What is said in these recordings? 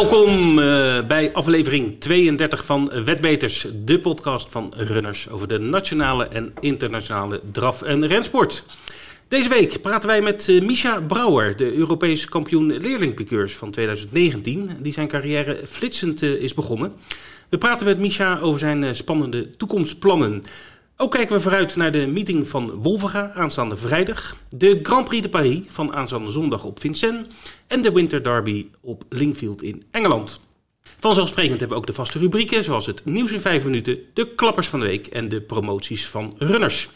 Welkom uh, bij aflevering 32 van Wetbeters, de podcast van runners over de nationale en internationale draf- en rensport. Deze week praten wij met uh, Misha Brouwer, de Europees kampioen leerlingpiqueurs van 2019, die zijn carrière flitsend uh, is begonnen. We praten met Misha over zijn spannende toekomstplannen. Ook kijken we vooruit naar de meeting van Wolvega aanstaande vrijdag, de Grand Prix de Paris van aanstaande zondag op Vincennes en de Winter Derby op Lingfield in Engeland. Vanzelfsprekend hebben we ook de vaste rubrieken zoals het nieuws in 5 minuten, de klappers van de week en de promoties van runners.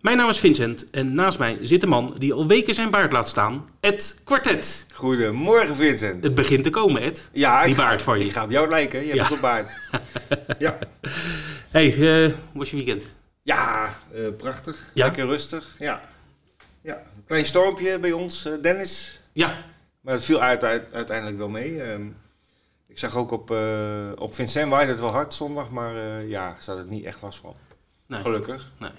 Mijn naam is Vincent en naast mij zit een man die al weken zijn baard laat staan, Ed Quartet. Goedemorgen Vincent. Het begint te komen Ed, ja, die baard van je. Ik ga op jou lijken, je hebt een baard. ja. Hey, uh, hoe was je weekend? Ja, uh, prachtig. Ja? Lekker rustig. Ja. ja. Een klein stormpje bij ons, uh, Dennis. Ja. Maar het viel uit, uit, uiteindelijk wel mee. Um, ik zag ook op, uh, op Vincent waaide het wel hard zondag, maar ja, staat het niet echt last van. Nee. Gelukkig. Nee.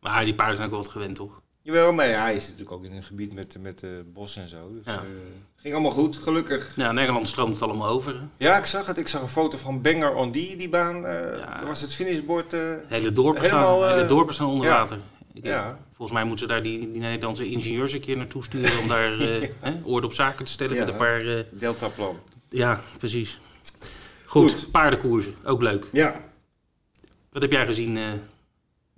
Maar die paarden zijn ook wel wat gewend, toch? Jawel, maar ja, hij is natuurlijk ook in een gebied met, met uh, bos en zo. Dus ja. uh, ging allemaal goed, gelukkig. Ja, Nederland stroomt het allemaal over. Ja, ik zag het. Ik zag een foto van Banger on die, die baan. Uh, ja. Daar was het finishbord hele dorpen. Staan, hele dorpen staan onder ja. water. Ik, ja. Volgens mij moeten ze daar die, die Nederlandse ingenieurs een keer naartoe sturen... om daar hè, op zaken te stellen met een paar... Deltaplan. Ja, precies. Goed, goed, paardenkoersen, ook leuk. Ja. Wat heb jij gezien...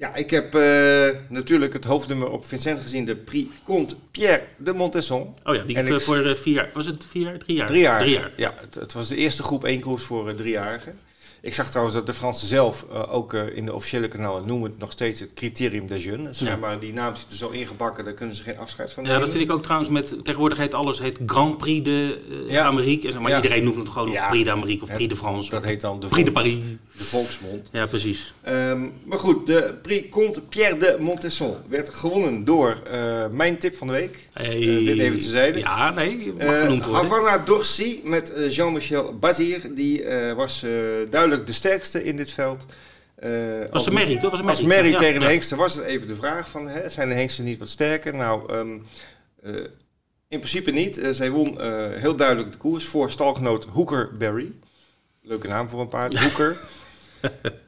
Ja, ik heb uh, natuurlijk het hoofdnummer op Vincent gezien, de Prix Comte Pierre de Montesson. Oh ja, die en ik, voor uh, vier jaar. Was het vier jaar? Drie jaar? Drie jaar. Drie jaar. Ja, het, het, was de eerste groep één koers voor driejarigen. Ik zag trouwens dat de Fransen zelf uh, ook uh, in de officiële kanalen noemen het nog steeds het criterium des jeunes. Ja. Maar die naam zit er zo ingebakken, daar kunnen ze geen afscheid van nemen. Ja, dat vind ik ook trouwens met, tegenwoordig heet alles heet Grand Prix de uh, ja. Amérique. En, maar ja. iedereen noemt het gewoon ja. Prix d'Amérique of Prix de France. Dat heet dan de Prix de Paris. De volksmond. Ja, precies. Um, maar goed, de Prix Comte Pierre de Montesson werd gewonnen door mijn tip van de week. Hey. dit even te zijde. Ja, nee, mag genoemd worden. Havana met Jean-Michel Bazir. Die was duidelijk de sterkste in dit veld. Uh, was de merrie, toch? Was de merrie, als merrie ja, tegen ja. de hengsten was het even de vraag van, hè, zijn de hengsten niet wat sterker? Nou, um, uh, in principe niet. Uh, zij won heel duidelijk de koers voor stalgenoot Hooker Berry. Leuke naam voor een paard, Hooker.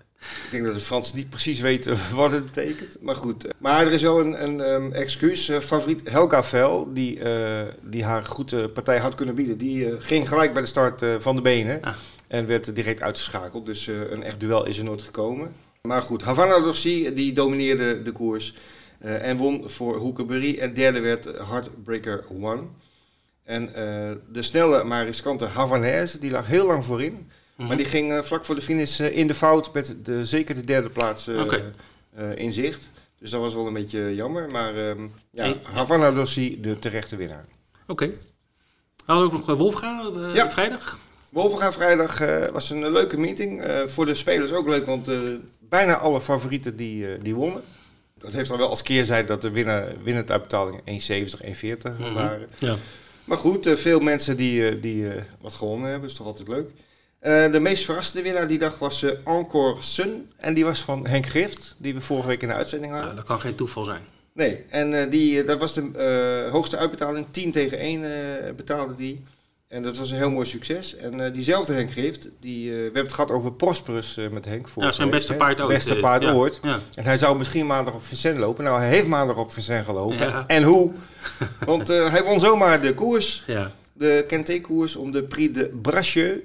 Ik denk dat de Fransen niet precies weten wat het betekent. Maar goed. Maar er is wel een, een um, excuus. favoriet Helga Vel, die, die haar goede partij had kunnen bieden, die ging gelijk bij de start van de benen. Ah. En werd direct uitgeschakeld. Dus uh, een echt duel is er nooit gekomen. Maar goed, Havana Dorsi die domineerde de koers. Uh, en won voor Hoekenbury. En derde werd Heartbreaker One. En uh, de snelle maar riskante Havanaise, die lag heel lang voorin. -hmm. Maar die ging vlak voor de finish in de fout met de, zeker de derde plaats okay. in zicht. Dus dat was wel een beetje jammer. Maar um, ja, hey. Havana Dorsi de terechte winnaar. Oké. Okay. Hadden we ook nog Wolfga ja. vrijdag? Wolvenga vrijdag uh, was een leuke meeting. Uh, voor de spelers ook leuk, want uh, bijna alle favorieten die, die wonnen. Dat heeft dan wel als keerzijde dat de winnaar, uitbetalingen 1,70, 1,40 mm -hmm. waren. Ja. Maar goed, veel mensen die, die wat gewonnen hebben, is toch altijd leuk. de meest verrassende winnaar die dag was Encore Sun. En die was van Henk Grift, die we vorige week in de uitzending hadden. Ja, dat kan geen toeval zijn. Nee, en die, dat was de hoogste uitbetaling. 10 tegen 1 betaalde die. En dat was een heel mooi succes. En uh, diezelfde Henk Grift, die, uh, we hebben het gehad over Prosperus uh, met Henk. Ja, zijn beste paard ooit. Beste paard ja, ooit. Ja. En hij zou misschien maandag op Vincent lopen. Nou, hij heeft maandag op Vincent gelopen. Ja. En hoe? Want hij won zomaar de koers. De Kenté-koers om de Prix de Bracieux.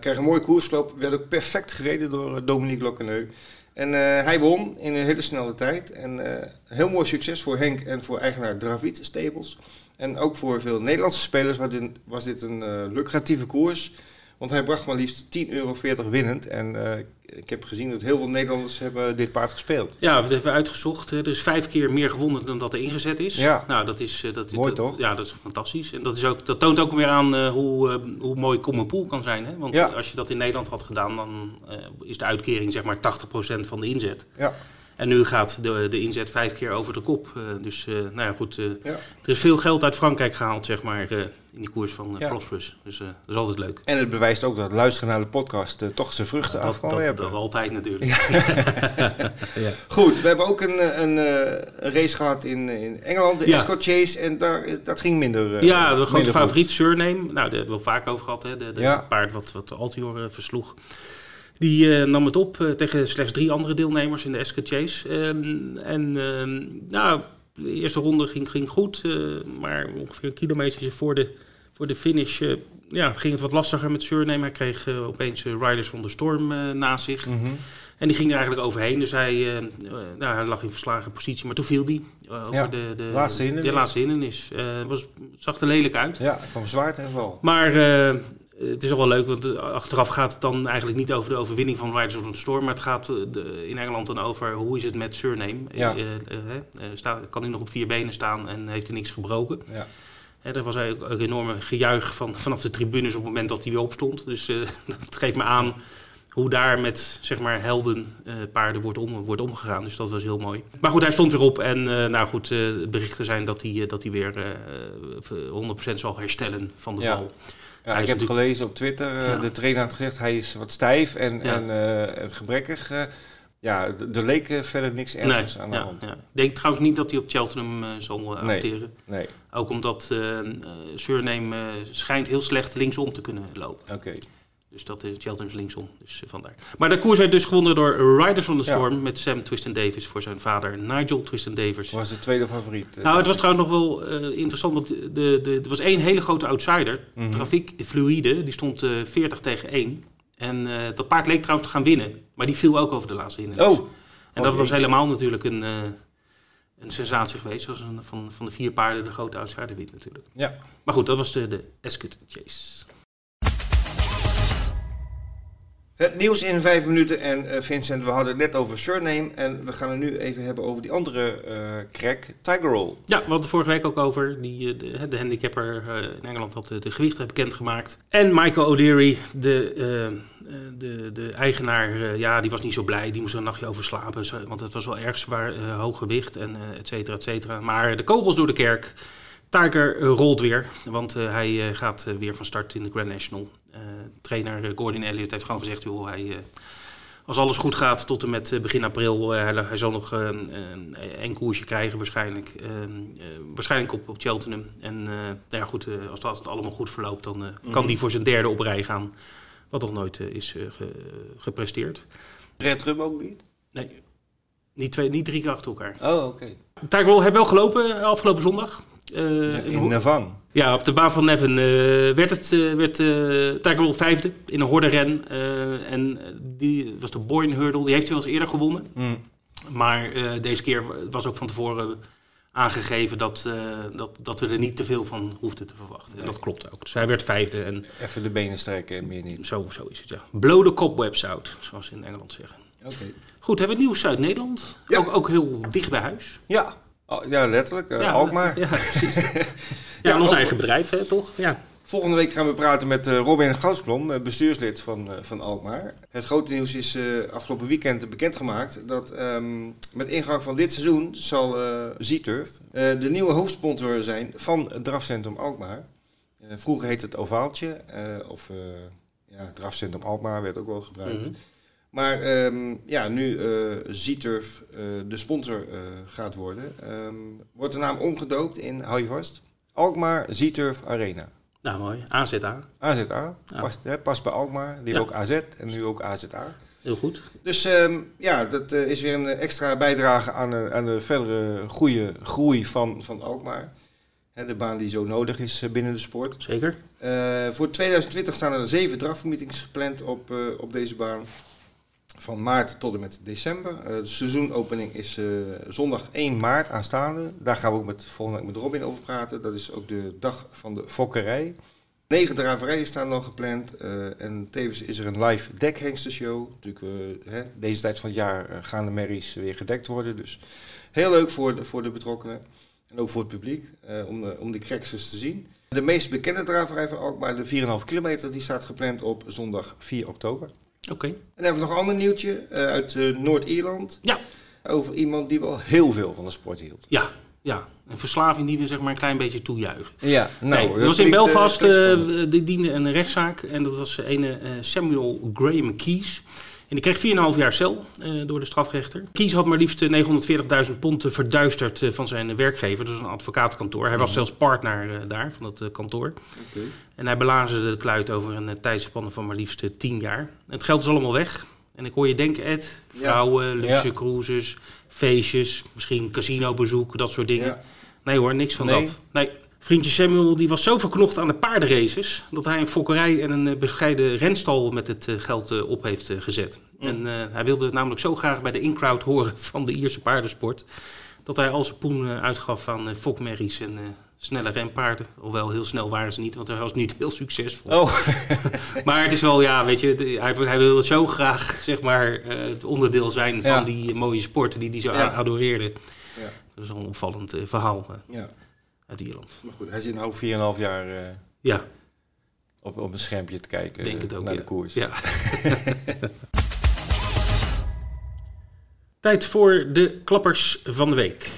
kreeg een mooie koersloop. Werd ook perfect gereden door Dominique Lockeneu. En hij won in een hele snelle tijd. En heel mooi succes voor Henk en voor eigenaar Dravid Stables. En ook voor veel Nederlandse spelers was dit, was dit een uh, lucratieve koers. Want hij bracht maar liefst 10,40 euro winnend. En uh, ik heb gezien dat heel veel Nederlanders hebben dit paard gespeeld. Ja, we hebben even uitgezocht. Er is vijf keer meer gewonnen dan dat er ingezet is. Ja. Nou, dat is... Dat, mooi dat, toch? Ja, dat is fantastisch. En dat, is ook, dat toont ook weer aan uh, hoe, uh, hoe mooi Common Pool kan zijn. Hè? Want ja. als je dat in Nederland had gedaan, dan is de uitkering zeg maar 80% van de inzet. Ja. En nu gaat de, de inzet vijf keer over de kop. Eh, dus, eh, nou ja, goed. eh, Ja. Er is veel geld uit Frankrijk gehaald, zeg maar, eh, in die koers van uh, Ja. Prosperous. Dus eh, dat is altijd leuk. En het bewijst ook dat luisteren naar de podcast toch zijn vruchten af Dat, kan dat, werpen. dat altijd natuurlijk. Ja. Goed, we hebben ook een, een, eh, een race gehad in, in Engeland, de Ja. Escort Chase. En daar, is- dat ging minder. eh, Ja, de grote favoriet Surname. Nou, daar hebben we wel vaak over gehad. Hè. De, de Ja. paard wat, wat Altior versloeg. Die eh, nam het op eh, tegen slechts drie andere deelnemers in de Escort Chase. Ehm, en nou, de eerste ronde ging, ging goed. eh, maar ongeveer een kilometer voor de, voor de finish ja, ging het wat lastiger met Surname. Hij kreeg opeens Riders on the Storm naast zich. Mhm. En die ging er eigenlijk overheen. Dus hij, nou, hij lag in verslagen positie. Maar toen viel hij eh, over Ja, de, de laatste hindernis. De laatste hindernis. Was, het zag er lelijk uit. Ja, van zwaar ten val. Maar het is ook wel leuk, want eh, achteraf gaat het dan eigenlijk niet over de overwinning van Riders of the Storm. Maar het gaat eh, in Engeland dan over hoe is het met Surname. Ja. Eh, kan hij nog op vier benen staan en heeft hij niks gebroken. Ja. Er was eigenlijk ook enorme gejuich van, vanaf de tribunes op het moment dat hij weer opstond. Dus dat geeft me aan hoe daar met zeg maar helden paarden wordt, om, wordt omgegaan. Dus dat was heel mooi. Maar goed, hij stond weer op en nou goed, berichten zijn dat hij, dat hij weer eh, 100% zal herstellen van de Ja. val. Ja, ik heb gelezen op Twitter, eh, Ja. de trainer had gezegd hij is wat stijf en, en eh, het gebrekkig. eh, ja, er leek eh, verder niks ernstigs aan de hand. Ik denk trouwens niet dat hij op Cheltenham eh, zal eh, Nee. acteren. Nee, Ook omdat eh eh, Surname eh, schijnt heel slecht linksom te kunnen lopen. oké. Dus dat is Cheltenham is linksom. Dus eh, vandaar. Maar de koers werd dus gewonnen door Riders on the Ja. Storm met Sam Twiston Davis voor zijn vader Nigel Twiston Davis. Was de tweede favoriet. eh, Nou, het was trouwens nog wel eh, interessant, want de, de, er was één hele grote outsider. Trafiek Fluide, die stond eh 40 tegen 1. En eh, dat paard leek trouwens te gaan winnen, maar die viel ook over de laatste hindernis. Oh, En dat Oh, was helemaal natuurlijk een, eh, een sensatie geweest. Zoals een, van, van de vier paarden de grote outsider wint natuurlijk. ja. Maar goed, dat was de, de Escort Chase. Het nieuws in vijf minuten. En eh, Vincent, we hadden het net over Surname. En we gaan het nu even hebben over die andere eh crack, Tiger Roll. Ja, we hadden vorige week ook over. Die, eh, de, de handicapper in Engeland had de, de gewichten bekendgemaakt. En Michael O'Leary, de, de, de eigenaar, ja, die was niet zo blij. Die moest er een nachtje over slapen. Want het was wel erg zwaar, hoog gewicht en eh et cetera, et cetera. Maar de kogels door de kerk. Tiger eh, rolt weer, want eh, hij eh, gaat weer van start in de Grand National. Trainer Gordon Elliott heeft gewoon gezegd, joh, hij, als alles goed gaat tot en met begin april, hij, hij zal nog een één koersje krijgen waarschijnlijk. Waarschijnlijk op, op Cheltenham. En nou ja, goed, als dat allemaal goed verloopt, dan kan Mhm. hij voor zijn derde op rij gaan. Wat nog nooit is ge- gepresteerd. Red Rum ook niet? Nee, niet, twee, niet drie keer achter elkaar. Oh, oké. Tiger Roll heeft wel gelopen afgelopen zondag. Eh, in Navan. ja, op de baan van Nevin eh, werd, het, eh, werd Tiger Roll vijfde in een hordenren. en die was de Boyne Hurdle. Die heeft hij wel eens eerder gewonnen. Mm. Maar deze keer was ook van tevoren aangegeven dat, dat, dat we er niet te veel van hoefden te verwachten. En dat klopt ook. Dus hij werd vijfde en Even de benen strekken en meer niet. zo, zo is het, ja. Blow the cobwebs out, zoals ze in Engeland zeggen. Oké. Goed, hebben we nieuws uit Nederland. Ja. Ook, ook heel dicht bij huis. Ja. Oh, ja, letterlijk. eh ja, Alkmaar. Ja, precies. ja, Ja, ons ook- eigen bedrijf, hè, toch? Ja. Volgende week gaan we praten met eh, Robin Goudsblom, eh, bestuurslid van, eh, van Alkmaar. Het grote nieuws is eh, afgelopen weekend bekendgemaakt dat ehm, met ingang van dit seizoen zal eh Z-Turf eh, de nieuwe hoofdsponsor zijn van het drafcentrum Alkmaar. Eh, vroeger heette het Ovaaltje, eh, of eh ja, drafcentrum Alkmaar werd ook wel gebruikt. Mhm. Maar ehm, ja, nu eh Z-Turf eh, de sponsor eh, gaat worden, ehm, wordt de naam omgedoopt in, hou je vast, Alkmaar Z-Turf Arena. Nou, mooi. AZA. AZA, Ja. past, hè, past bij Alkmaar. Die Ja. hebben ook AZ en nu ook AZA. Heel goed. Dus ehm, ja, dat is weer een extra bijdrage aan, de- aan de verdere goede groei van, van Alkmaar. Hè, de baan die zo nodig is binnen de sport. Zeker. Voor 2020 staan er zeven drafmeetings gepland op, op deze baan. Van maart tot en met december. Eh, de seizoenopening is eh, zondag 1 maart aanstaande. Daar gaan we ook met, volgende week met Robin over praten. Dat is ook de dag van de fokkerij. Negen draverijen staan nog gepland. eh, en tevens is er een live dekhengstenshow. Natuurlijk, hè, deze tijd van het jaar gaan de merries weer gedekt worden. Dus heel leuk voor de, voor de betrokkenen. En ook voor het publiek. om, de, om die crackses te zien. De meest bekende draverij van Alkmaar, de 4,5 kilometer, die staat gepland op zondag 4 oktober. Oké. En dan hebben we nog een ander nieuwtje eh, uit eh, Noord-Ierland. Ja. over iemand die wel heel veel van de sport hield. Ja, ja. Een verslaving die we zeg maar een klein beetje toejuichen. Ja, Nou, nou, dat was in eh, Belfast, spannend. die diende een rechtszaak en dat was ene eh, Samuel Graham Keys. En die kreeg 4,5 jaar cel eh, door de strafrechter. Keys had maar liefst eh, 940.000 pond eh, verduisterd eh, van zijn werkgever, dus een advocatenkantoor. Hij was zelfs partner daar van het eh, kantoor. Oké. En hij belazerde de kluit over een tijdspanne van maar liefst eh, 10 jaar. Het geld is allemaal weg. En ik hoor je denken, Ed, Ja. vrouwen, luxe Ja. cruises, feestjes, misschien casinobezoek, dat soort dingen. Ja. Nee hoor, niks van Nee? dat. Nee. Vriendje Samuel die was zo verknocht aan de paardenraces dat hij een fokkerij en een eh, bescheiden renstal met het eh, geld eh, op heeft gezet. Mm. En hij wilde het namelijk zo graag bij de in-crowd horen van de Ierse paardensport dat hij al zijn poen uitgaf aan fokmerries en snelle renpaarden. Hoewel heel snel waren ze niet, want hij was niet heel succesvol. Oh, Maar het is wel, ja, weet je, de- hij, hij wilde zo graag, zeg maar, het onderdeel zijn Ja. van die mooie sport die hij zo Ja. adoreerde. Ja. Dat is een opvallend verhaal ja. Uit Ierland. Maar goed, hij zit nu 4,5 jaar eh, Ja, op, op een schermpje te kijken denk het ook. naar ja. de koers. Ja. Tijd voor de klappers van de week.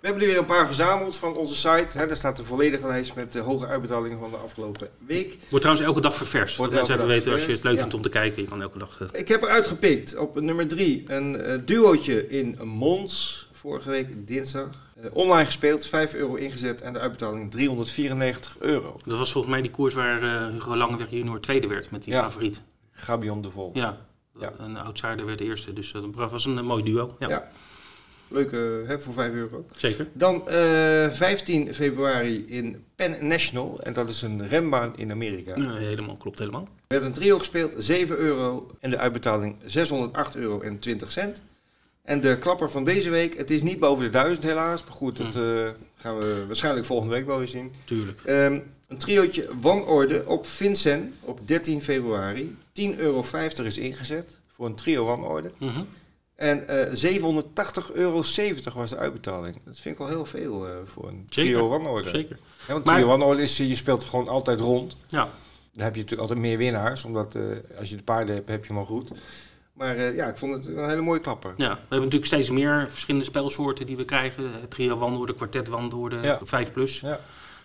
We hebben er weer een paar verzameld van onze site. Hè, daar staat de volledige lijst met de hoge uitbetalingen van de afgelopen week. Wordt trouwens elke dag ververst. Wordt Mensen even weten, als je het leuk vindt om te kijken, je kan elke dag... eh, Ik heb eruit gepikt op nummer 3 een eh, duootje in Mons. Vorige week dinsdag. Eh, online gespeeld, 5 euro ingezet en de uitbetaling 394 euro. dat was volgens mij die koers waar eh, Hugo Langeweg junior tweede werd met die Ja. favoriet. Gabion de Vol. Ja, Ja. een outsider werd eerste. Dus dat was een eh, mooi duo. Ja, Ja. Leuk eh, hè, voor 5 euro. zeker. Dan eh, 15 februari in Penn National. En dat is een renbaan in Amerika. Ja, helemaal, klopt helemaal. Met een trio gespeeld, 7 euro. En de uitbetaling 608 euro en 20 cent. En de klapper van deze week, het is niet boven de 1000 helaas. Maar goed, dat eh, gaan we waarschijnlijk volgende week wel weer zien. Tuurlijk. Ehm, een triootje wanorde op Vincent op 13 februari. 10,50 euro is ingezet voor een trio wanorde. Mhm. En eh 780,70 euro was de uitbetaling. Dat vind ik wel heel veel eh, voor een trio wanorde. Zeker. Ja, want trio wanorde is, je speelt gewoon altijd rond. Ja, Dan heb je natuurlijk altijd meer winnaars. Omdat als je de paarden hebt, heb je hem al goed. Maar eh, ja, ik vond het een hele mooie klapper. ja, we hebben natuurlijk steeds meer verschillende spelsoorten die we krijgen. Het trio wandelden, kwartet wandelden, Ja. 5 plus. Ja.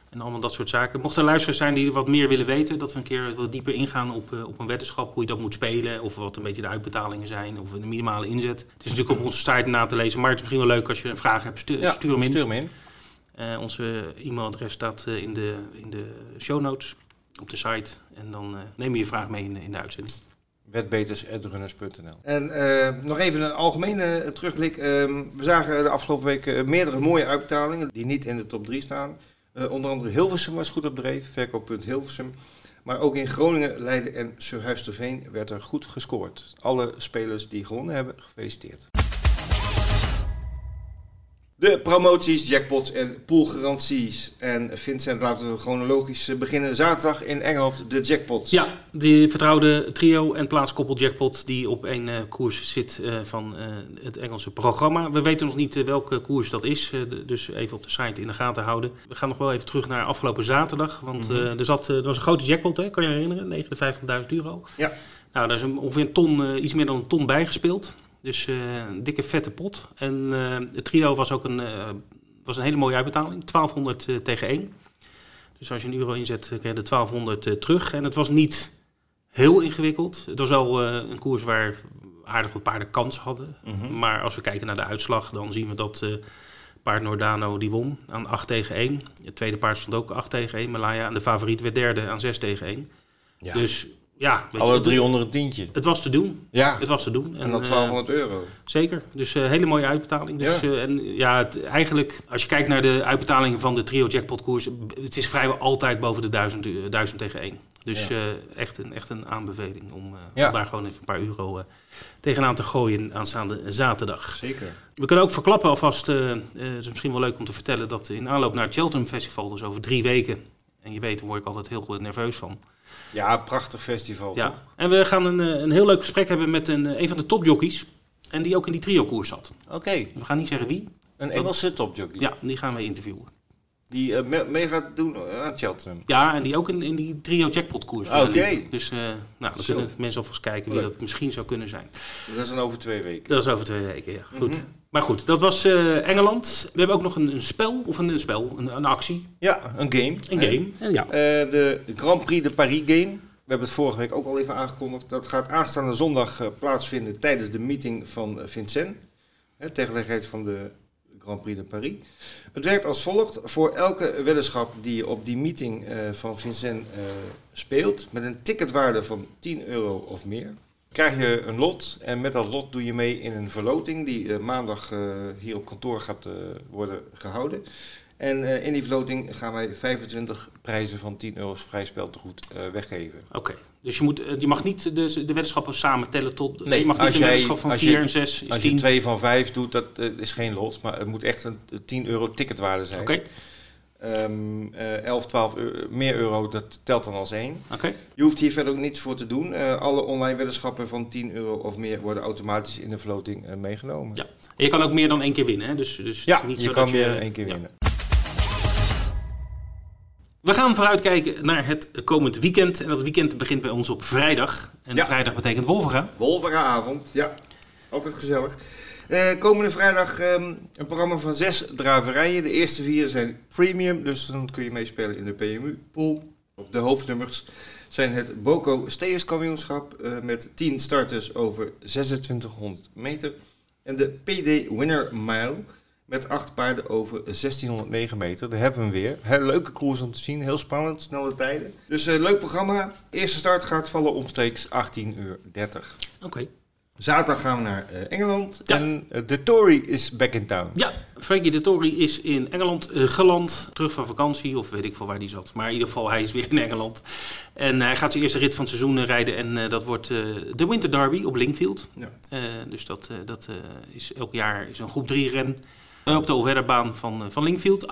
En allemaal dat soort zaken. Mochten er luisteraars zijn die wat meer willen weten, dat we een keer wat dieper ingaan op, eh, op een weddenschap, hoe je dat moet spelen, of wat een beetje de uitbetalingen zijn, of de minimale inzet. Het is natuurlijk op onze site na te lezen, maar het is misschien wel leuk als je een vraag hebt, stu- Ja, stuur hem in. Stuur hem in. Eh, onze e-mailadres staat in, de, in de show notes op de site. En dan neem je je vraag mee in, de- in de uitzending. Wetbeters.runners.nl En eh, nog even een algemene eh, terugblik. Ehm, we zagen de afgelopen week eh, meerdere mooie uitbetalingen die niet in de top 3 staan. Onder andere Hilversum was goed op dreef, verkooppunt Hilversum. Maar ook in Groningen, Leiden en Surhuisterveen werd er goed gescoord. Alle spelers die gewonnen hebben, gefeliciteerd. De promoties, jackpots en poolgaranties. En Vincent, laten we chronologisch beginnen. Zaterdag in Engeland de jackpots. Ja, die vertrouwde trio en plaatskoppel jackpot die op één eh, koers zit eh, van eh, het Engelse programma. We weten nog niet welke koers dat is, de- dus even op de site in de gaten houden. We gaan nog wel even terug naar afgelopen zaterdag, want eh, er, zat, er was een grote jackpot, hè, kan je herinneren, 59.000 euro. Ja. Nou, daar is een, ongeveer een ton, iets meer dan een ton bijgespeeld. Dus eh, een dikke vette pot. En eh, het trio was ook een, eh, was een hele mooie uitbetaling, 1200 eh, tegen 1. Dus als je een euro inzet, krijg je de 1200 eh, terug. En het was niet heel ingewikkeld. Het was wel een koers waar aardig wat paarden kans hadden. Mhm. Maar als we kijken naar de uitslag, dan zien we dat eh, paard Nordano die won aan 8 tegen 1. Het tweede paard stond ook 8 tegen 1, Malaya. En de favoriet werd derde aan 6 tegen 1. Ja. Dus ja, weet je, Alle het- 300 een tientje. het was te doen. Ja, Het was te doen. en dan eh, 1200 euro. Zeker. Dus eh hele mooie uitbetaling. Dus, Ja. eh, en ja, het, eigenlijk, als je kijkt naar de uitbetalingen van de trio jackpot koers, b- het is vrijwel altijd boven de 1000, eh, 1000 tegen 1. Dus Ja. eh, echt, een, echt een aanbeveling om, eh, Ja. om daar gewoon even een paar euro eh, tegenaan te gooien aanstaande zaterdag. Zeker. We kunnen ook verklappen alvast, eh, eh, het is misschien wel leuk om te vertellen, dat in aanloop naar het Cheltenham Festival, dus over drie weken, en je weet, daar word ik altijd heel goed nerveus van. Ja, prachtig festival. Ja. toch? En we gaan een, eh, een heel leuk gesprek hebben met een, eh, een van de topjockeys, en die ook in die trio koers zat. Oké, We gaan niet zeggen wie. een Engelse topjockey. Ja, die gaan we interviewen. Die eh, me- mee gaat doen aan Cheltenham. Ja, en die ook in, in die trio jackpot koers. Oké. Dus nou, dan Zo. kunnen mensen alvast kijken wie Leuk. dat misschien zou kunnen zijn. Dat is dan over twee weken. Dat is over twee weken, ja. Goed. Mhm. Maar goed, dat was eh, Engeland. We hebben ook nog een, een spel, of een, een spel, een, een actie, Ja, een game. een game. En ja, Eh, de Grand Prix de Paris Game. We hebben het vorige week ook al even aangekondigd. Dat gaat aanstaande zondag eh, plaatsvinden tijdens de meeting van eh, Vincennes. Hè, gelegenheid van de Grand Prix de Paris. Het werkt als volgt. Voor elke weddenschap die je op die meeting eh, van Vincennes eh, speelt, met een ticketwaarde van 10 euro of meer, krijg je een lot. En met dat lot doe je mee in een verloting die eh, maandag eh, hier op kantoor gaat eh, worden gehouden. En in die verloting gaan wij 25 prijzen van 10 euro's vrij speltegoed weggeven. oké. Dus je, moet, je mag niet de, de weddenschappen samen tellen tot... Nee, je mag niet een weddenschap van als 4 je- en 6 is Als je 10. 2 van 5 doet, dat is geen lot, maar het moet echt een 10 euro ticketwaarde zijn. Oké, Ehm, eh, 11, 12 euro, meer euro, dat telt dan als één. oké. Je hoeft hier verder ook niets voor te doen. Eh, alle online weddenschappen van 10 euro of meer worden automatisch in de verloting eh, meegenomen. Ja. En je kan ook meer dan één keer winnen, hè? Dus, dus het Ja, is niet je zo kan dat meer dan één keer ja. winnen. We gaan vooruitkijken naar het komend weekend. En dat weekend begint bij ons op vrijdag. En Ja. vrijdag betekent Wolvera. Wolveravond, ja. Altijd gezellig. Eh, komende vrijdag ehm, een programma van zes draverijen. De eerste vier zijn premium, dus dan kun je meespelen in de PMU-pool. De hoofdnummers zijn het Boco Steers kampioenschap eh, met 10 starters over 2600 meter. En de PD Winner Mile met 8 paarden over 1609 meter. Daar hebben we hem weer. Leuke koers om te zien, heel spannend, snelle tijden. Dus eh, leuk programma. Eerste start gaat vallen omstreeks 18.30 uur. Oké. Zaterdag gaan we naar eh, Engeland. Ja. En eh, de Tory is back in town. Ja, Frankie de Tory is in Engeland eh, geland. Terug van vakantie, of weet ik veel waar hij zat. Maar in ieder geval, hij is weer in Engeland. En hij gaat zijn eerste rit van het seizoen rijden. En dat wordt de Winter Derby op Lingfield. Ja. Dus dat, dat is elk jaar is een groep 3 ren. Op de Overbaan van, van Lingfield.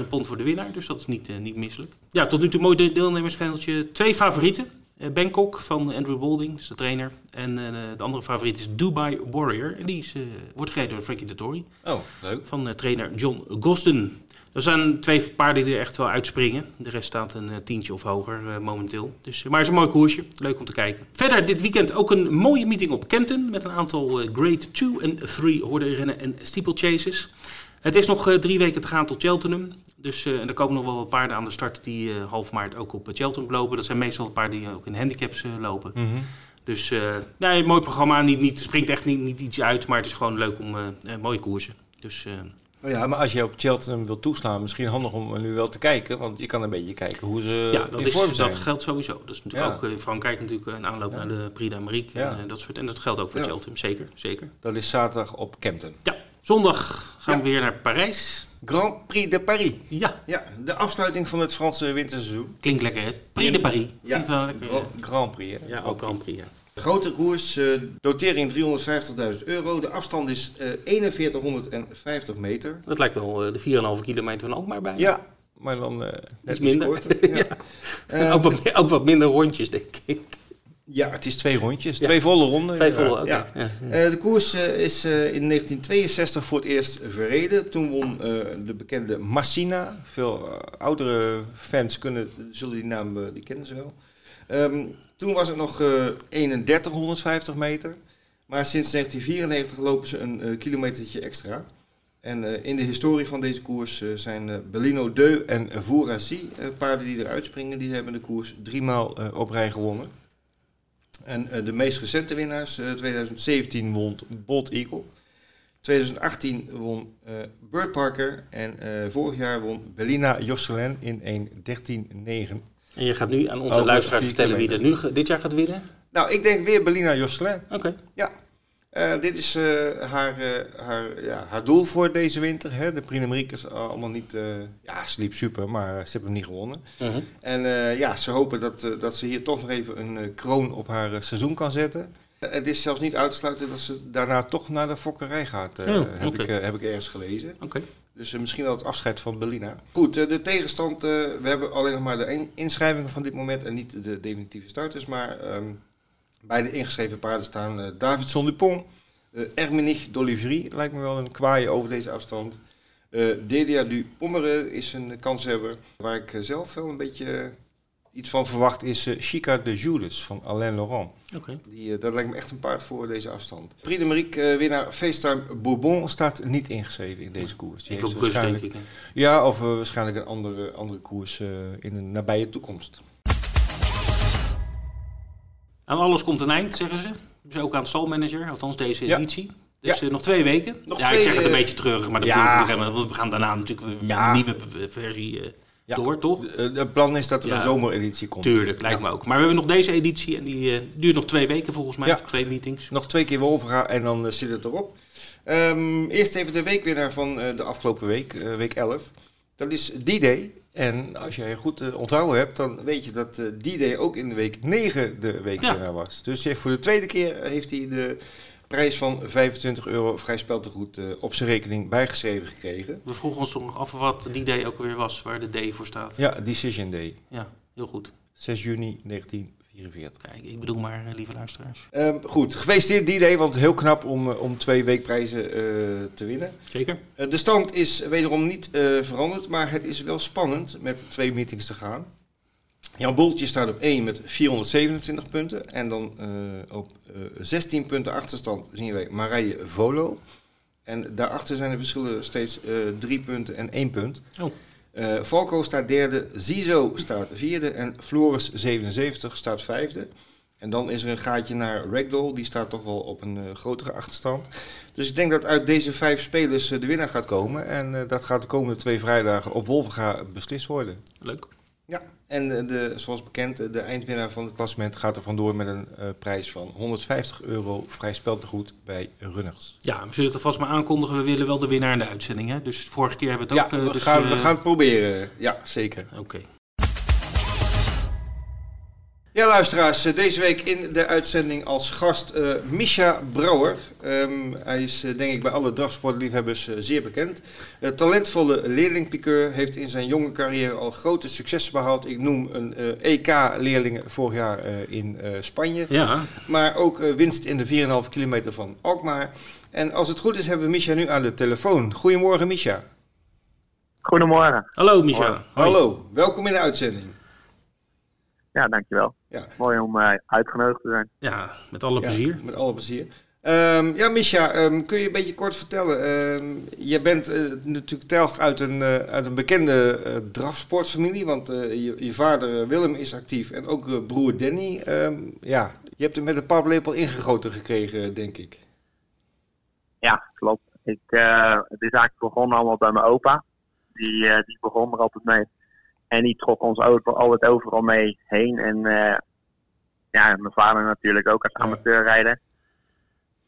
58.000 pond voor de winnaar, dus dat is niet, niet misselijk. Ja, tot nu toe mooi de- deelnemersveldje. Twee favorieten. Eh, Bangkok van Andrew is de trainer. En eh, de andere favoriet is Dubai Warrior. En die is, eh, wordt gereden door Frankie de Tory Oh, leuk. van eh, trainer John Gosden. Er zijn twee paarden die er echt wel uitspringen. De rest staat een tientje of hoger momenteel. Dus, maar het is een mooi koersje. Leuk om te kijken. Verder dit weekend ook een mooie meeting op Kenton. Met een aantal grade 2 en 3 rennen en steeplechases. Het is nog eh, drie weken te gaan tot Cheltenham. Dus eh, en er komen nog wel wat paarden aan de start die eh, half maart ook op Cheltenham lopen. Dat zijn meestal paarden die ook in handicaps lopen. Mhm. Dus nee, een mooi programma. Niet, niet, springt echt niet, niet iets uit, maar het is gewoon leuk om mooie koersen. Dus Oh ja, maar als je op Cheltenham wil toeslaan, misschien handig om nu wel te kijken. Want je kan een beetje kijken hoe ze ja, dat, in is, vorm zijn. dat geldt sowieso. Dat is natuurlijk Ja. ook in Frankrijk natuurlijk een aanloop Ja. naar de Prix d'Amérique en dat soort. En dat geldt ook voor. Cheltenham, zeker, zeker. Dat is zaterdag op Kempton. Ja, zondag gaan Ja. we weer naar Parijs. Grand Prix de Paris. Ja, Ja, de afsluiting van het Franse winterseizoen. klinkt lekker hè. Prix de Paris. Ja, wel lekker? Gra- Grand Prix. Hè? Ja, ook Grand Prix, ja. Grote koers, eh, dotering 350.000 euro. De afstand is eh 4150 meter. Dat lijkt wel eh, de 4,5 kilometer van Alkmaar bij. Ja, maar dan eh net Iets iets minder. korter. Ja. Eh, ook, wat, ook wat minder rondjes, denk ik. Ja, het is twee rondjes. Twee volle ronden. Twee volle. Ja. Ja. Eh, de koers eh, is eh, in 1962 voor het eerst verreden. Toen won eh, de bekende Massina. Veel oudere fans kunnen, zullen die naam, die kennen ze wel. Ehm, toen was het nog eh 3150 meter. Maar sinds 1994 lopen ze een eh, kilometertje extra. En eh, in de historie van deze koers eh, zijn Bellino Deux en Vouracy, eh, paarden die eruit springen, die hebben de koers driemaal eh, op rij gewonnen. En eh, de meest recente winnaars, eh 2017 won Bolt Eagle. 2018 won eh Burt Parker. En eh, vorig jaar won Bellina Josselin in 1.13.9. En je gaat nu aan onze Over luisteraars vertellen wie er nu dit jaar gaat winnen? Nou, ik denk weer Bellina Josselin. Oké. Eh, dit is eh, haar, eh, haar, ja, haar doel voor deze winter. Hè. De Prix is allemaal niet... ja, ze liep super, maar ze hebben hem niet gewonnen. Mhm. En ja, ze hopen dat, dat ze hier toch nog even een kroon op haar seizoen kan zetten. Het is zelfs niet uit te sluiten dat ze daarna toch naar de fokkerij gaat, Oh, heb, ik, heb ik ergens gelezen. Oké. Dus misschien wel het afscheid van Bellina. Goed, de tegenstand, we hebben alleen nog maar de in- inschrijvingen van dit moment en niet de definitieve starters. Maar ehm, bij de ingeschreven paarden staan eh Davidson Dupont, uh, Ermenich d'Olivry, lijkt me wel een kwaaie over deze afstand. Uh, Delia du Pommeren is een kanshebber. Waar ik zelf wel een beetje iets van verwacht is uh, Chica de Jules van Alain Laurent. Okay. Die, uh, dat lijkt me echt een paard voor deze afstand. Prix de Marique uh, winnaar FaceTime Bourbon staat niet ingeschreven in deze koers. Die heeft waarschijnlijk, denk ik. Ja, of waarschijnlijk een andere, andere koers in de nabije toekomst. Aan alles komt een eind, zeggen ze. Dus ook aan het stalmanager, althans deze editie. Dus ja. nog twee weken. Nog ja, twee, ik zeg het een beetje treurig, maar dat ja. we, we gaan daarna natuurlijk een nieuwe versie ja. door, toch? Het plan is dat er een zomereditie komt. Tuurlijk, lijkt me ook. Maar we hebben nog deze editie en die uh, duurt nog twee weken volgens mij. Twee meetings. Nog twee keer Wolvera en dan zit het erop. Um, eerst even de weekwinnaar van de afgelopen week, week 11. Dat is D-Day. En als jij goed onthouden hebt, dan weet je dat D-Day ook in de week 9 de weekwinnaar ja. was. Dus voor de tweede keer heeft hij de prijs van 25 euro vrij speltegoed uh, op zijn rekening bijgeschreven gekregen. We vroegen ons toch nog af wat die day ook weer was, waar de D voor staat. Ja, Decision Day. Ja, heel goed. 6 juni 1944. Kijk, ik bedoel maar, eh, lieve luisteraars. Um, goed, gefeliciteerd die day, want heel knap om, om twee weekprijzen uh, te winnen. Zeker. Uh, de stand is wederom niet veranderd, maar het is wel spannend met twee meetings te gaan. Jan Boltje staat op 1 met 427 punten. En dan op uh, 16 punten achterstand zien wij Marije Volo. En daarachter zijn de verschillen steeds 3 uh, punten en 1 punt. Oh. Uh, staat derde, Zizo staat vierde en Floris 77 staat vijfde. En dan is er een gaatje naar Ragdoll, die staat toch wel op een uh, grotere achterstand. Dus ik denk dat uit deze vijf spelers uh, de winnaar gaat komen. En dat gaat de komende twee vrijdagen op Wolvenga beslist worden. Leuk. Ja, en de, zoals bekend, de eindwinnaar van het klassement gaat er vandoor met een uh, prijs van 150 euro vrij speltegoed bij Runners. Ja, we zullen het vast maar aankondigen. We willen wel de winnaar in de uitzending. Hè? Dus vorige keer hebben we het ook... Ja, we, dus, gaan, uh, we gaan het proberen. Ja, zeker. Oké. Okay. Ja, luisteraars, deze week in de uitzending als gast uh, Misha Brouwer. Um, hij is uh, denk ik bij alle drafsportliefhebbers uh, zeer bekend. talentvolle leerlingpiqueur, heeft in zijn jonge carrière al grote successen behaald. Ik noem een EK-leerling vorig jaar in Spanje. Ja. Maar ook winst in de 4,5 kilometer van Alkmaar. En als het goed is hebben we Misha nu aan de telefoon. Goedemorgen Misha. Goedemorgen. Hallo Misha. Hallo, welkom in de uitzending. Ja, dankjewel. Ja. Mooi om uh, uitgenodigd te zijn. Ja, met alle plezier. Ja, met alle plezier. Um, ja, Misha, um, kun je een beetje kort vertellen? Um, je bent uh, natuurlijk telg uit een, uh, uit een bekende uh, drafsportfamilie, want je, je, vader Willem is actief en ook broer Danny. ja, je hebt hem met een paplepel ingegoten gekregen, denk ik. Ja, klopt. Ik, het is eigenlijk begonnen allemaal bij mijn opa. Die, die begon er altijd mee. En die trok ons altijd overal mee heen. En uh, ja, mijn vader natuurlijk ook als amateurrijder.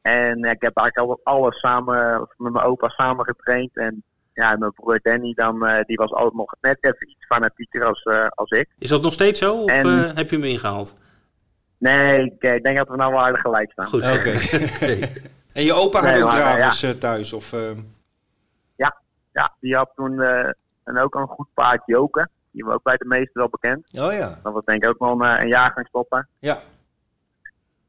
En ik heb eigenlijk alles samen, met mijn opa samen getraind. En ja, mijn broer Danny dan, uh, die was altijd nog net even iets fanatieker als, uh, als ik. Is dat nog steeds zo? Of en, heb je hem ingehaald? Nee, ik, ik, denk dat we nou wel aardig gelijk staan. Goed, oké. Okay. en je opa nee, had ook dravers ja. thuis? Of, ja, ja, die had toen en ook een goed paard joken. Die was ook bij de meesten wel bekend. Oh ja. Dat was denk ik ook wel een, een jaargangstopper. Ja.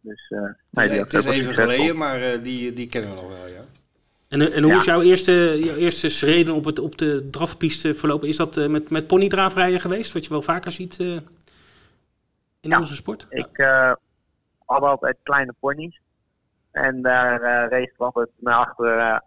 Dus, uh, nee, het is even geleden, maar uh, die, die kennen we nog wel, ja. En, en hoe ja. is jouw eerste, jouw eerste schreden op, het, op de drafpiste verlopen? Is dat uh, met, met ponydraafrijden geweest, wat je wel vaker ziet in ja, onze sport? Ik had altijd kleine ponies. En daar race ik altijd naar achter,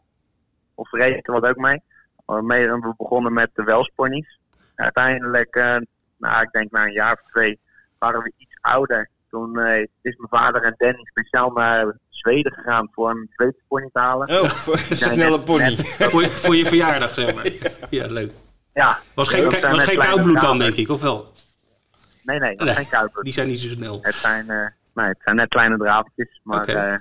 of race ik wat ook mee. We begonnen met de welsponies uiteindelijk, uh, nou, ik denk na een jaar of twee, waren we iets ouder. Toen uh, is mijn vader en Danny speciaal naar Zweden gegaan voor een Zweedse pony te halen. Oh, voor een snelle pony. voor, voor, je verjaardag, zeg maar. Ja, leuk. Ja. Was geen, was geen koudbloed dan, denk ik, of wel? Nee, nee, nee geen koudbloed. Die zijn niet zo snel. Het zijn, uh, nee, het zijn net kleine draadjes, maar okay. uh,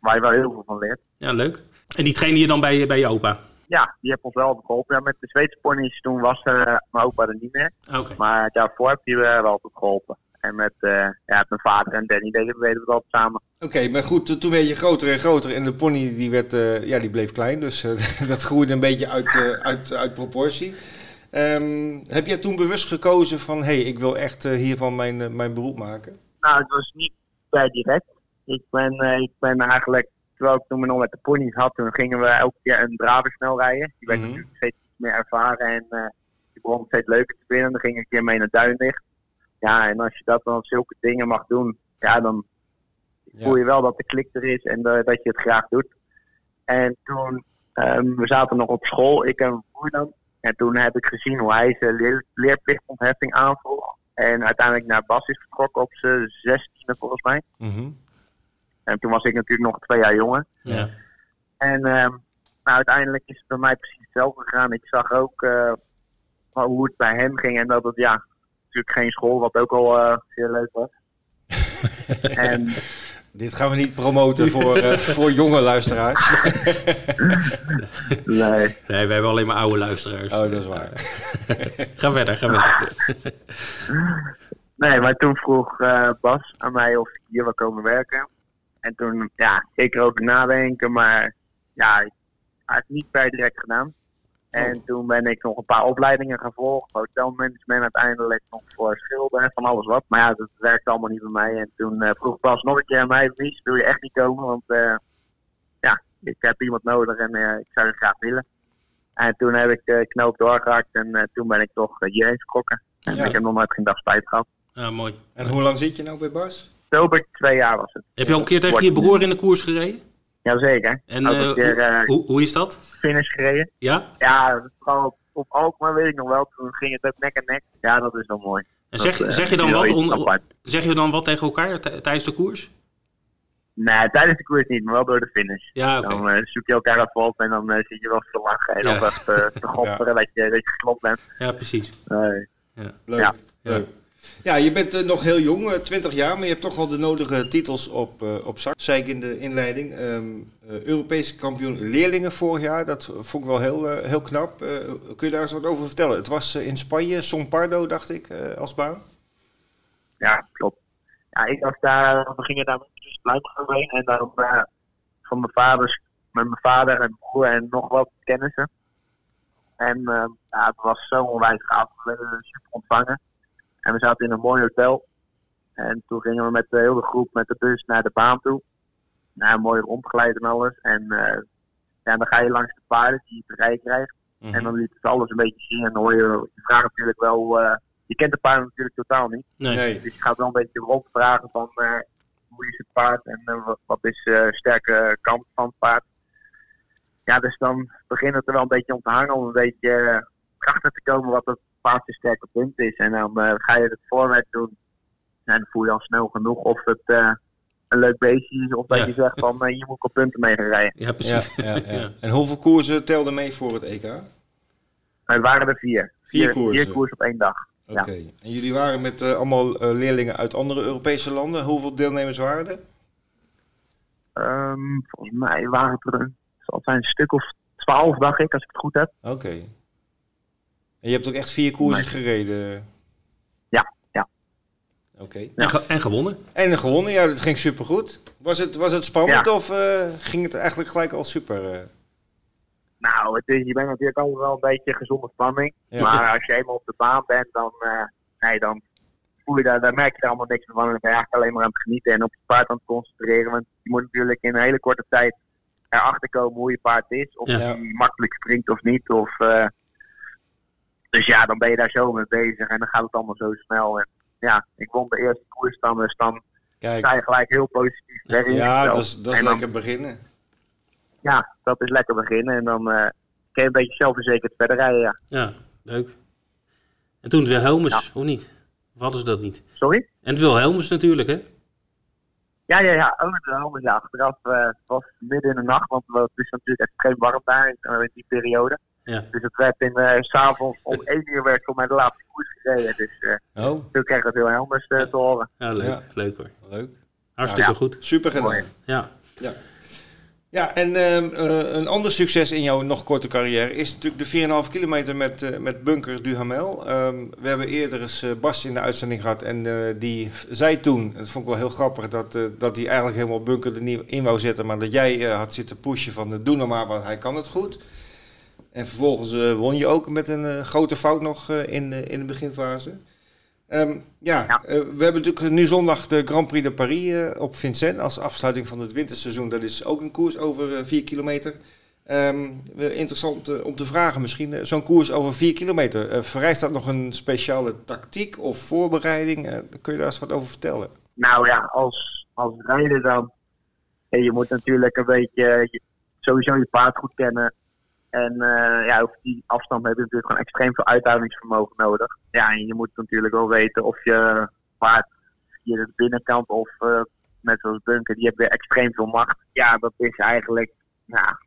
waar je wel heel veel van leert. Ja, leuk. En die trainen je dan bij, bij je opa? Ja, die heeft ons wel geholpen. Ja, met de Zweedse ponies toen was uh, mijn opa er niet meer. Okay. Maar daarvoor heb hij uh, wel goed geholpen. En met, uh, ja, mijn vader en Danny deden we het altijd samen. Oké, okay, maar goed, toen werd je groter en groter en de pony die, werd, ja, die bleef klein. Dus dat groeide een beetje uit, uit, uit proportie. Um, heb jij toen bewust gekozen van, hé, hey, ik wil echt hiervan mijn, mijn beroep maken? Nou, het was niet bij direct. Ik ben, ik ben eigenlijk terwijl ik toen nog met de pony's had, toen gingen we elke keer een draver snel rijden. Die werd Mhm. natuurlijk steeds meer ervaren en eh, die begon steeds leuker te vinden. Dan ging ik een keer mee naar Duinlicht. Ja, en als je dat dan zulke dingen mag doen, ja, dan Ja. voel je wel dat de klik er is en dat je het graag doet. En toen, ehm, we zaten nog op school, ik en mijn broer dan. En toen heb ik gezien hoe hij zijn leer, leerplichtontheffing aanvroeg. En uiteindelijk naar Bas is vertrokken op zijn zestiende volgens mij. Mhm. En toen was ik natuurlijk nog twee jaar jonger. Ja. En ehm, nou, uiteindelijk is het bij mij precies hetzelfde gegaan. Ik zag ook eh, hoe het bij hem ging. En dat het, ja, natuurlijk geen school, wat ook al eh, zeer leuk was. en Dit gaan we niet promoten voor, eh, voor jonge luisteraars. nee, Nee, we hebben alleen maar oude luisteraars. Oh, dat is waar. Ga verder, ga verder. nee, maar toen vroeg eh, Bas aan mij of ik hier wil komen werken. En toen, ja, ik erover nadenken, maar ja, hij heeft het niet per direct gedaan. En toen ben ik nog een paar opleidingen gevolgd. Hotelmanagement uiteindelijk nog voor schilderen en van alles wat. Maar ja, dat werkte allemaal niet bij mij. En toen eh, vroeg Bas nog een keer aan mij, Mies, wil je echt niet komen? Want eh, ja, ik heb iemand nodig en eh, ik zou het graag willen. En toen heb ik de knoop doorgehakt en eh, toen ben ik toch uh, hierheen vertrokken. En Ja. ik heb nog nooit geen dag spijt gehad. Ja, mooi. En hoe lang zit je nou bij Bas? Oktober, twee jaar was het. Heb je al een keer tegen je broer in de koers gereden? Jazeker. En Ook eh, een keer eh, hoe, hoe is dat? finish gereden. Ja? Ja, vooral op, op Alkmaar weet ik nog wel. Toen ging het ook nek en nek. Ja, dat is wel mooi. En zeg, eh, zeg, je dan wat on- zeg je dan wat tegen elkaar tijdens de koers? Nee, tijdens de koers niet, maar wel door de finish. Ja, oké. Dan zoek je elkaar even op en dan zie je wel te lachen. En Ja. dan echt te gopperen dat, je, dat je geklopt bent. Ja, precies. Nee. Leuk. Ja. Leuk. Ja, je bent eh, nog heel jong, eh, 20 jaar, maar je hebt toch al de nodige titels op, eh, op zak. Zei ik in de inleiding. Eh, Europese kampioen leerlingen vorig jaar, dat vond ik wel heel, eh, heel knap. Eh, kun je daar eens wat over vertellen? Het was eh, in Spanje, Sompardo dacht ik, eh, als baan. Ja, klopt. Ja, ik was daar, we gingen daar met Pluimgroep heen en eh, van mijn vaders, met mijn vader en broer en nog wat kennissen. En eh, ja, het was zo onwijs gaaf. We werden super ontvangen. En we zaten in een mooi hotel. En toen gingen we met de hele groep met de bus naar de baan toe. Nou, mooi rondgeleid en alles. En eh, ja, dan ga je langs de paarden die je te rijden krijgt. Mhm. En dan liet het alles een beetje zien. En dan hoor je, je vraagt natuurlijk wel, eh, je kent de paarden natuurlijk totaal niet. Nee. Dus je gaat wel een beetje rondvragen van eh, hoe is het paard en wat, wat is de sterke kant van het paard. Ja, dus dan begint het er wel een beetje om te hangen om een beetje achter te komen wat het paard sterke punt is. En dan eh, ga je het voorwerk doen en dan voel je al snel genoeg of het eh, een leuk beestje is of dat Ja. je zegt van eh, je moet op punten mee gaan rijden. Ja, Ja, precies. ja, ja. En hoeveel koersen telden mee voor het EK? Oké. Het waren er vier. Vier koersen. Vier koers op één dag. Ja. En jullie waren met eh, allemaal eh, leerlingen uit andere Europese landen. Hoeveel deelnemers waren er? Ehm, volgens mij waren het er een, het zijn een stuk of twaalf, dacht ik, als ik het goed heb. Oké. En je hebt ook echt vier koersen Nee. gereden? Ja, ja. Oké. En, ge- en gewonnen. En gewonnen, ja, dat ging supergoed. Was het, was het spannend Ja. of eh, ging het eigenlijk gelijk al super? eh? Nou, het is, je bent natuurlijk altijd wel een beetje gezonde spanning. Ja. Maar als je eenmaal op de baan bent, dan, eh, nee, dan voel je daar, dan merk je er allemaal niks meer van. En dan ben je eigenlijk alleen maar aan het genieten en op je paard aan het concentreren. Want je moet natuurlijk in een hele korte tijd erachter komen hoe je paard is. Of Ja. hij makkelijk springt of niet. Of, eh, dus ja, dan ben je daar zo mee bezig en dan gaat het allemaal zo snel. En ja, ik won de eerste koers dan, dus dan Kijk, sta je gelijk heel positief weg in ja, dat is, dat is dan- lekker beginnen. Ja, dat is lekker beginnen. En dan eh kun je een beetje zelfverzekerd verder rijden, ja. Ja, leuk. En toen Wilhelmus, of niet? Of hadden ze dat niet? Sorry? En Wilhelmus natuurlijk, hè? Ja, ja, ja. Oh, wel. Ja, achteraf het was midden in de nacht, want het is natuurlijk extreem warm daar in, eh, in die periode. Ja. Dus het werd in, eh, s'avonds om 1 uur werd voor mij de laatste koers gereden. Dus eh, Oh, toen kreeg ik het heel helmers eh, te horen. Ja, leuk. Ja. Leuk hoor. leuk. Hartstikke Ja. goed. Super gedaan. Mooi. Ja. Ja. Ja, en ehm, eh, een ander succes in jouw nog korte carrière is natuurlijk de 4,5 kilometer met, eh, met Bunker Duhamel. Ehm, we hebben eerder eens eh, Bas in de uitzending gehad en eh, die zei toen, dat vond ik wel heel grappig, dat, eh, dat hij eigenlijk helemaal Bunker er niet in wou zetten, maar dat jij eh, had zitten pushen van doe nou maar, want hij kan het goed. En vervolgens eh, won je ook met een eh, grote fout nog eh, in, de, in de beginfase. Ehm, ja, Ja. we hebben natuurlijk nu zondag de Grand Prix de Paris op Vincennes als afsluiting van het winterseizoen. Dat is ook een koers over 4 kilometer. Ehm, eh, interessant om te vragen misschien, zo'n koers over 4 kilometer, vereist dat nog een speciale tactiek of voorbereiding? Kun je daar eens wat over vertellen? Nou ja, als, als rijder dan. Je moet natuurlijk een beetje je- sowieso je paard goed kennen. En eh, ja, op die afstand heb je natuurlijk gewoon extreem veel uithoudingsvermogen nodig. Ja, en je moet natuurlijk wel weten of je paard via de binnenkant of eh, net zoals Bunker, die heeft weer extreem veel macht. Ja, dat is eigenlijk, ja,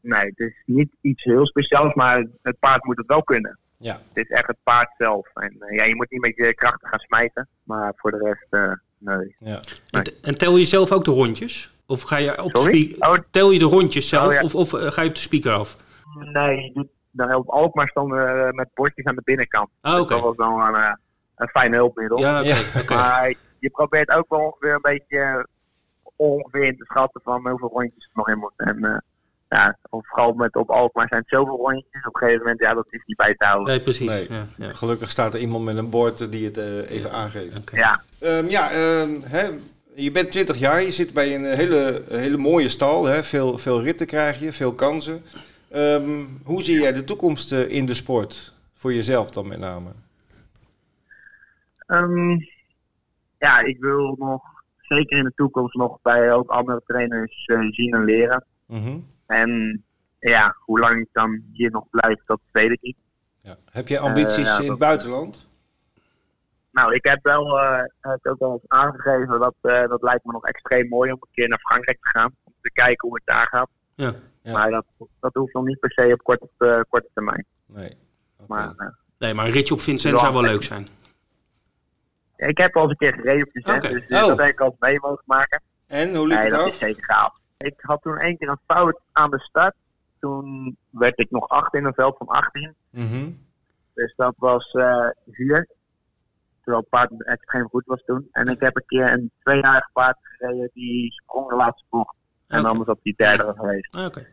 nee, het is niet iets heel speciaals, maar het paard moet het wel kunnen. Ja. Het is echt het paard zelf. En eh, ja, je moet niet met je krachten gaan smijten, maar voor de rest, eh, nee. Ja. En, en tel je zelf ook de rondjes? Of ga je op de Sorry? speaker... Oh, Tel je de rondjes zelf Oh, ja. of, of ga je op de speaker af? Nee, je doet, dan op Alkmaar stonden we met bordjes aan de binnenkant. Ah, oké. Dat was dan een, eh, een fijn hulpmiddel. Ja, oké. Ja. oké. Maar je probeert ook wel ongeveer een beetje eh, ongeveer in te schatten van hoeveel rondjes er nog in moeten. En eh, ja, vooral met op Alkmaar zijn het zoveel rondjes. Op een gegeven moment, ja, dat is niet bij te houden. Nee, precies. Nee. Ja, ja. Gelukkig staat er iemand met een bord eh, die het eh, even aangeeft. Ja, Ehm, ja, ehm, hè, je bent 20 jaar, je zit bij een hele, hele mooie stal. Hè? Veel, veel ritten krijg je, veel kansen. Ehm, hoe zie jij de toekomst eh, in de sport? Voor jezelf dan met name. Ehm, ja, ik wil nog zeker in de toekomst nog bij ook andere trainers eh, zien en leren. Mhm. En ja, hoe lang ik dan hier nog blijf, dat weet ik niet. ja. Heb je ambities Eh, ja, in het buitenland? Nou, ik heb wel eh, het ook al aangegeven dat dat lijkt me nog extreem mooi om een keer naar Frankrijk te gaan. Om te kijken hoe het daar gaat. Ja. Ja. Maar dat, dat hoeft nog niet per se op korte, eh, korte termijn. Nee. Maar eh, Nee, maar een ritje op Vincent zou wel leuk zijn. ik heb al eens een keer gereden op de zet, Oké. dus eh, Oh. dat heb ik al mee mogen maken. En, hoe liep Nee, het dat af? is zeker gaaf. Ik had toen één keer een fout aan de start. Toen werd ik nog acht in een veld van 18. Mhm. Dus dat was eh vier. Terwijl het paard extreem goed was toen. En ik heb een keer een tweejarig paard gereden die sprong de laatste bocht. En anders had die derde geweest. Ah, Oké.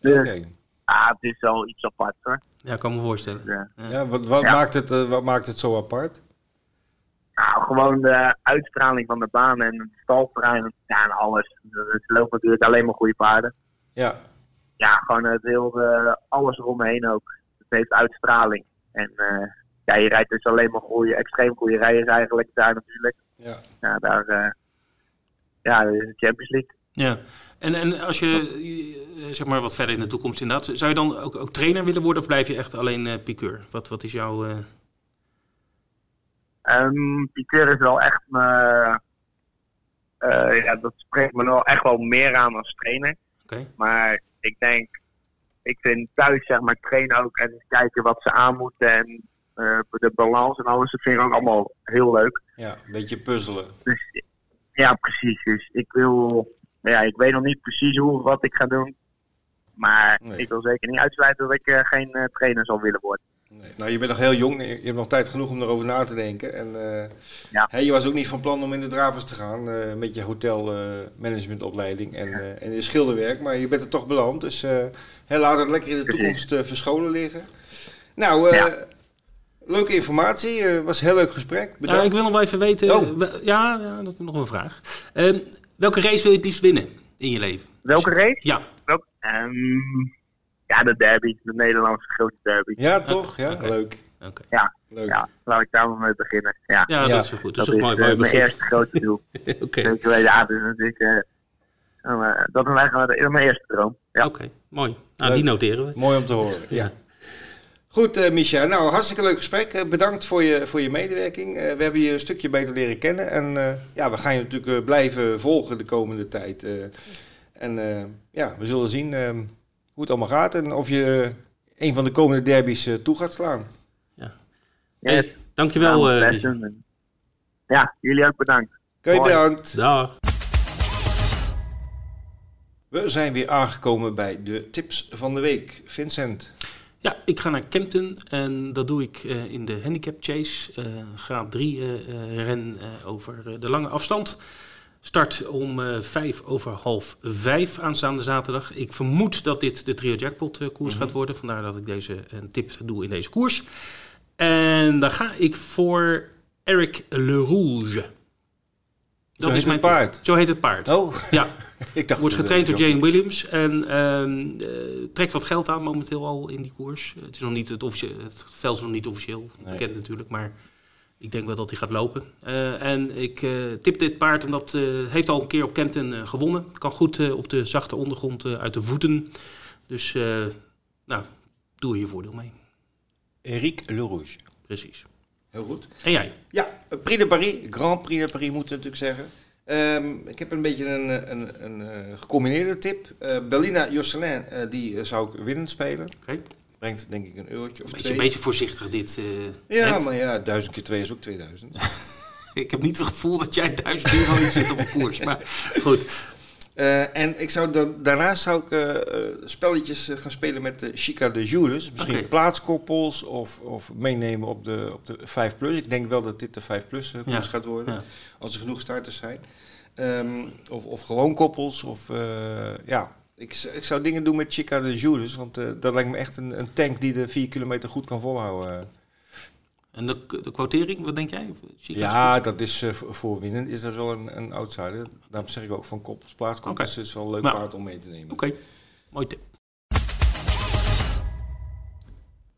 Dus Oké. ah, het is wel iets apart hoor. Ja, ik kan me voorstellen. Dus, eh, Ja, wat, wat, Ja. Maakt het, eh, wat maakt het zo apart? nou, gewoon de uitstraling van de baan en het stalterrein. Ja, en alles. Het loopt natuurlijk alleen maar goede paarden. Ja. Ja, gewoon het heel, eh, alles eromheen ook. Het heeft uitstraling. En eh, ja, je rijdt dus alleen maar goede, extreem goede rijders eigenlijk daar natuurlijk. Ja. Ja, daar, eh, ja, dat is de Champions League. Ja. En, en als je eh, zeg maar wat verder in de toekomst inderdaad, zou je dan ook, ook trainer willen worden of blijf je echt alleen eh piqueur? Wat, wat is jouw... eh, Um, Piqueur is wel echt me. eh, ja, dat spreekt me wel echt wel meer aan als trainer. Oké. Maar ik denk, ik vind thuis zeg maar trainen ook en kijken wat ze aan moeten en eh, de balans en alles. Dat vind ik ook allemaal heel leuk. ja, een beetje puzzelen. Dus ja, precies. Dus ik wil, ja, ik weet nog niet precies hoe of wat ik ga doen. Maar Nee. ik wil zeker niet uitsluiten dat ik eh, geen eh, trainer zal willen worden. Nee. Nou, je bent nog heel jong, je hebt nog tijd genoeg om erover na te denken. En eh, Ja. je was ook niet van plan om in de dravers te gaan eh, met je hotelmanagementopleiding en, eh, en je schilderwerk. Maar je bent er toch beland, dus eh, hè, laat het lekker in de Precies. toekomst verscholen liggen. Nou, eh, Ja. leuke informatie, eh, was een heel leuk gesprek. Bedankt. ik wil nog wel even weten... Oh. ja, ja, dat is nog een vraag. Welke race wil je het liefst winnen in je leven? Welke race? Ja, Welk? Ehm, ja, de derby. De Nederlandse grote derby. Ja, toch? Ja, leuk. oké. leuk. Ja, laat ik daar maar mee beginnen. Ja, Ja, Ja, dat is wel goed. Dat, dat is is ook mooi. eh, mooi mijn begin. eerste grote doel. Oké, ja, dus dat is, eh, eh, dat is eigenlijk mijn eerste droom. Ja. oké, mooi. Nou, Leuk. die noteren we. Mooi om te horen. Ja. Goed, eh Micha. Nou, hartstikke leuk gesprek. Eh, bedankt voor je, voor je medewerking. Eh, we hebben je een stukje beter leren kennen. En eh, ja, we gaan je natuurlijk blijven volgen de komende tijd. eh. en eh, ja, we zullen zien hoe het allemaal gaat. En of je een van de komende derbies eh, toe gaat slaan. Yes. Hey, dankjewel, eh. Ja, jullie ook bedankt. Oké, bedankt. Dag. We zijn weer aangekomen bij de tips van de week. Vincent. Ja, ik ga naar Kempton en dat doe ik eh, in de handicap chase. eh graad 3 eh, eh, ren over de lange afstand. Start om vijf over half vijf aanstaande zaterdag. Ik vermoed dat dit de trio jackpot koers gaat worden. Vandaar dat ik deze een tip doe in deze koers. En dan ga ik voor Eric Le Rouge. Dat is mijn paard. Zo heet het paard. Oh, Ja, ik dacht wordt getraind door Jane Williams en ehm, eh, trekt wat geld aan momenteel al in die koers. Het, is nog niet het, het veld is nog niet officieel bekend natuurlijk, maar ik denk wel dat hij gaat lopen. Eh, en ik eh, tip dit paard omdat het heeft al een keer op Kempton gewonnen. Kan goed op de zachte ondergrond uit de voeten. Dus nou, doe er je voordeel mee. Eric Le Rouge. Precies. Heel goed. En jij? Ja, Prix de Paris, Grand Prix de Paris moeten we natuurlijk zeggen. Ehm, ik heb een beetje een, een, een, eh, gecombineerde tip. Eh Bellina Josselin, eh, die zou ik winnen spelen. Oké. Brengt denk ik een eurotje of Beetje, twee. een beetje voorzichtig dit. eh, ja, maar ja, duizend keer twee is ook 2000. Ik heb niet het gevoel dat jij duizend euro inzet op een koers. Maar goed. Eh, en ik zou dan, daarnaast zou ik eh, eh, spelletjes gaan spelen met de Chica de Jules. Misschien plaatskoppels of, of meenemen op de, op de 5 plus. Ik denk wel dat dit de 5 plus Ja, gaat worden. ja. Als er genoeg starters zijn. Ehm, of, of gewoon koppels. Of, ja. ik, ik zou dingen doen met Chica de Jules. Want dat lijkt me echt een, een tank die de 4 kilometer goed kan volhouden. En de, de quotering, wat denk jij? Chica's Ja, dat is eh, voor winnen is dat wel een, een outsider. Daarom zeg ik ook van koppels, plaatskoppels. Oké. is wel een leuk Nou. paard om mee te nemen. Oké, mooi tip.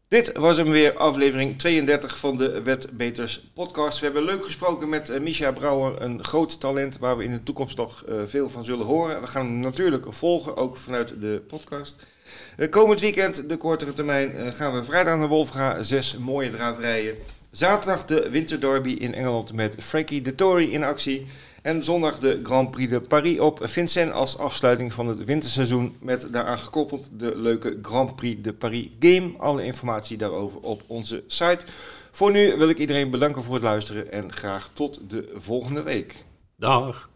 Dit was hem weer, aflevering 32 van de Wetbeters podcast. We hebben leuk gesproken met eh, Misha Brouwer, een groot talent waar we in de toekomst nog eh, veel van zullen horen. We gaan hem natuurlijk volgen, ook vanuit de podcast. Eh, komend weekend, de kortere termijn, eh, gaan we vrijdag naar Wolfga, zes mooie draverijen. Zaterdag de Winterderby in Engeland met Frankie de Tory in actie. En zondag de Grand Prix de Paris op Vincennes als afsluiting van het winterseizoen. Met daaraan gekoppeld de leuke Grand Prix de Paris Game. Alle informatie daarover op onze site. Voor nu wil ik iedereen bedanken voor het luisteren en graag tot de volgende week. Dag.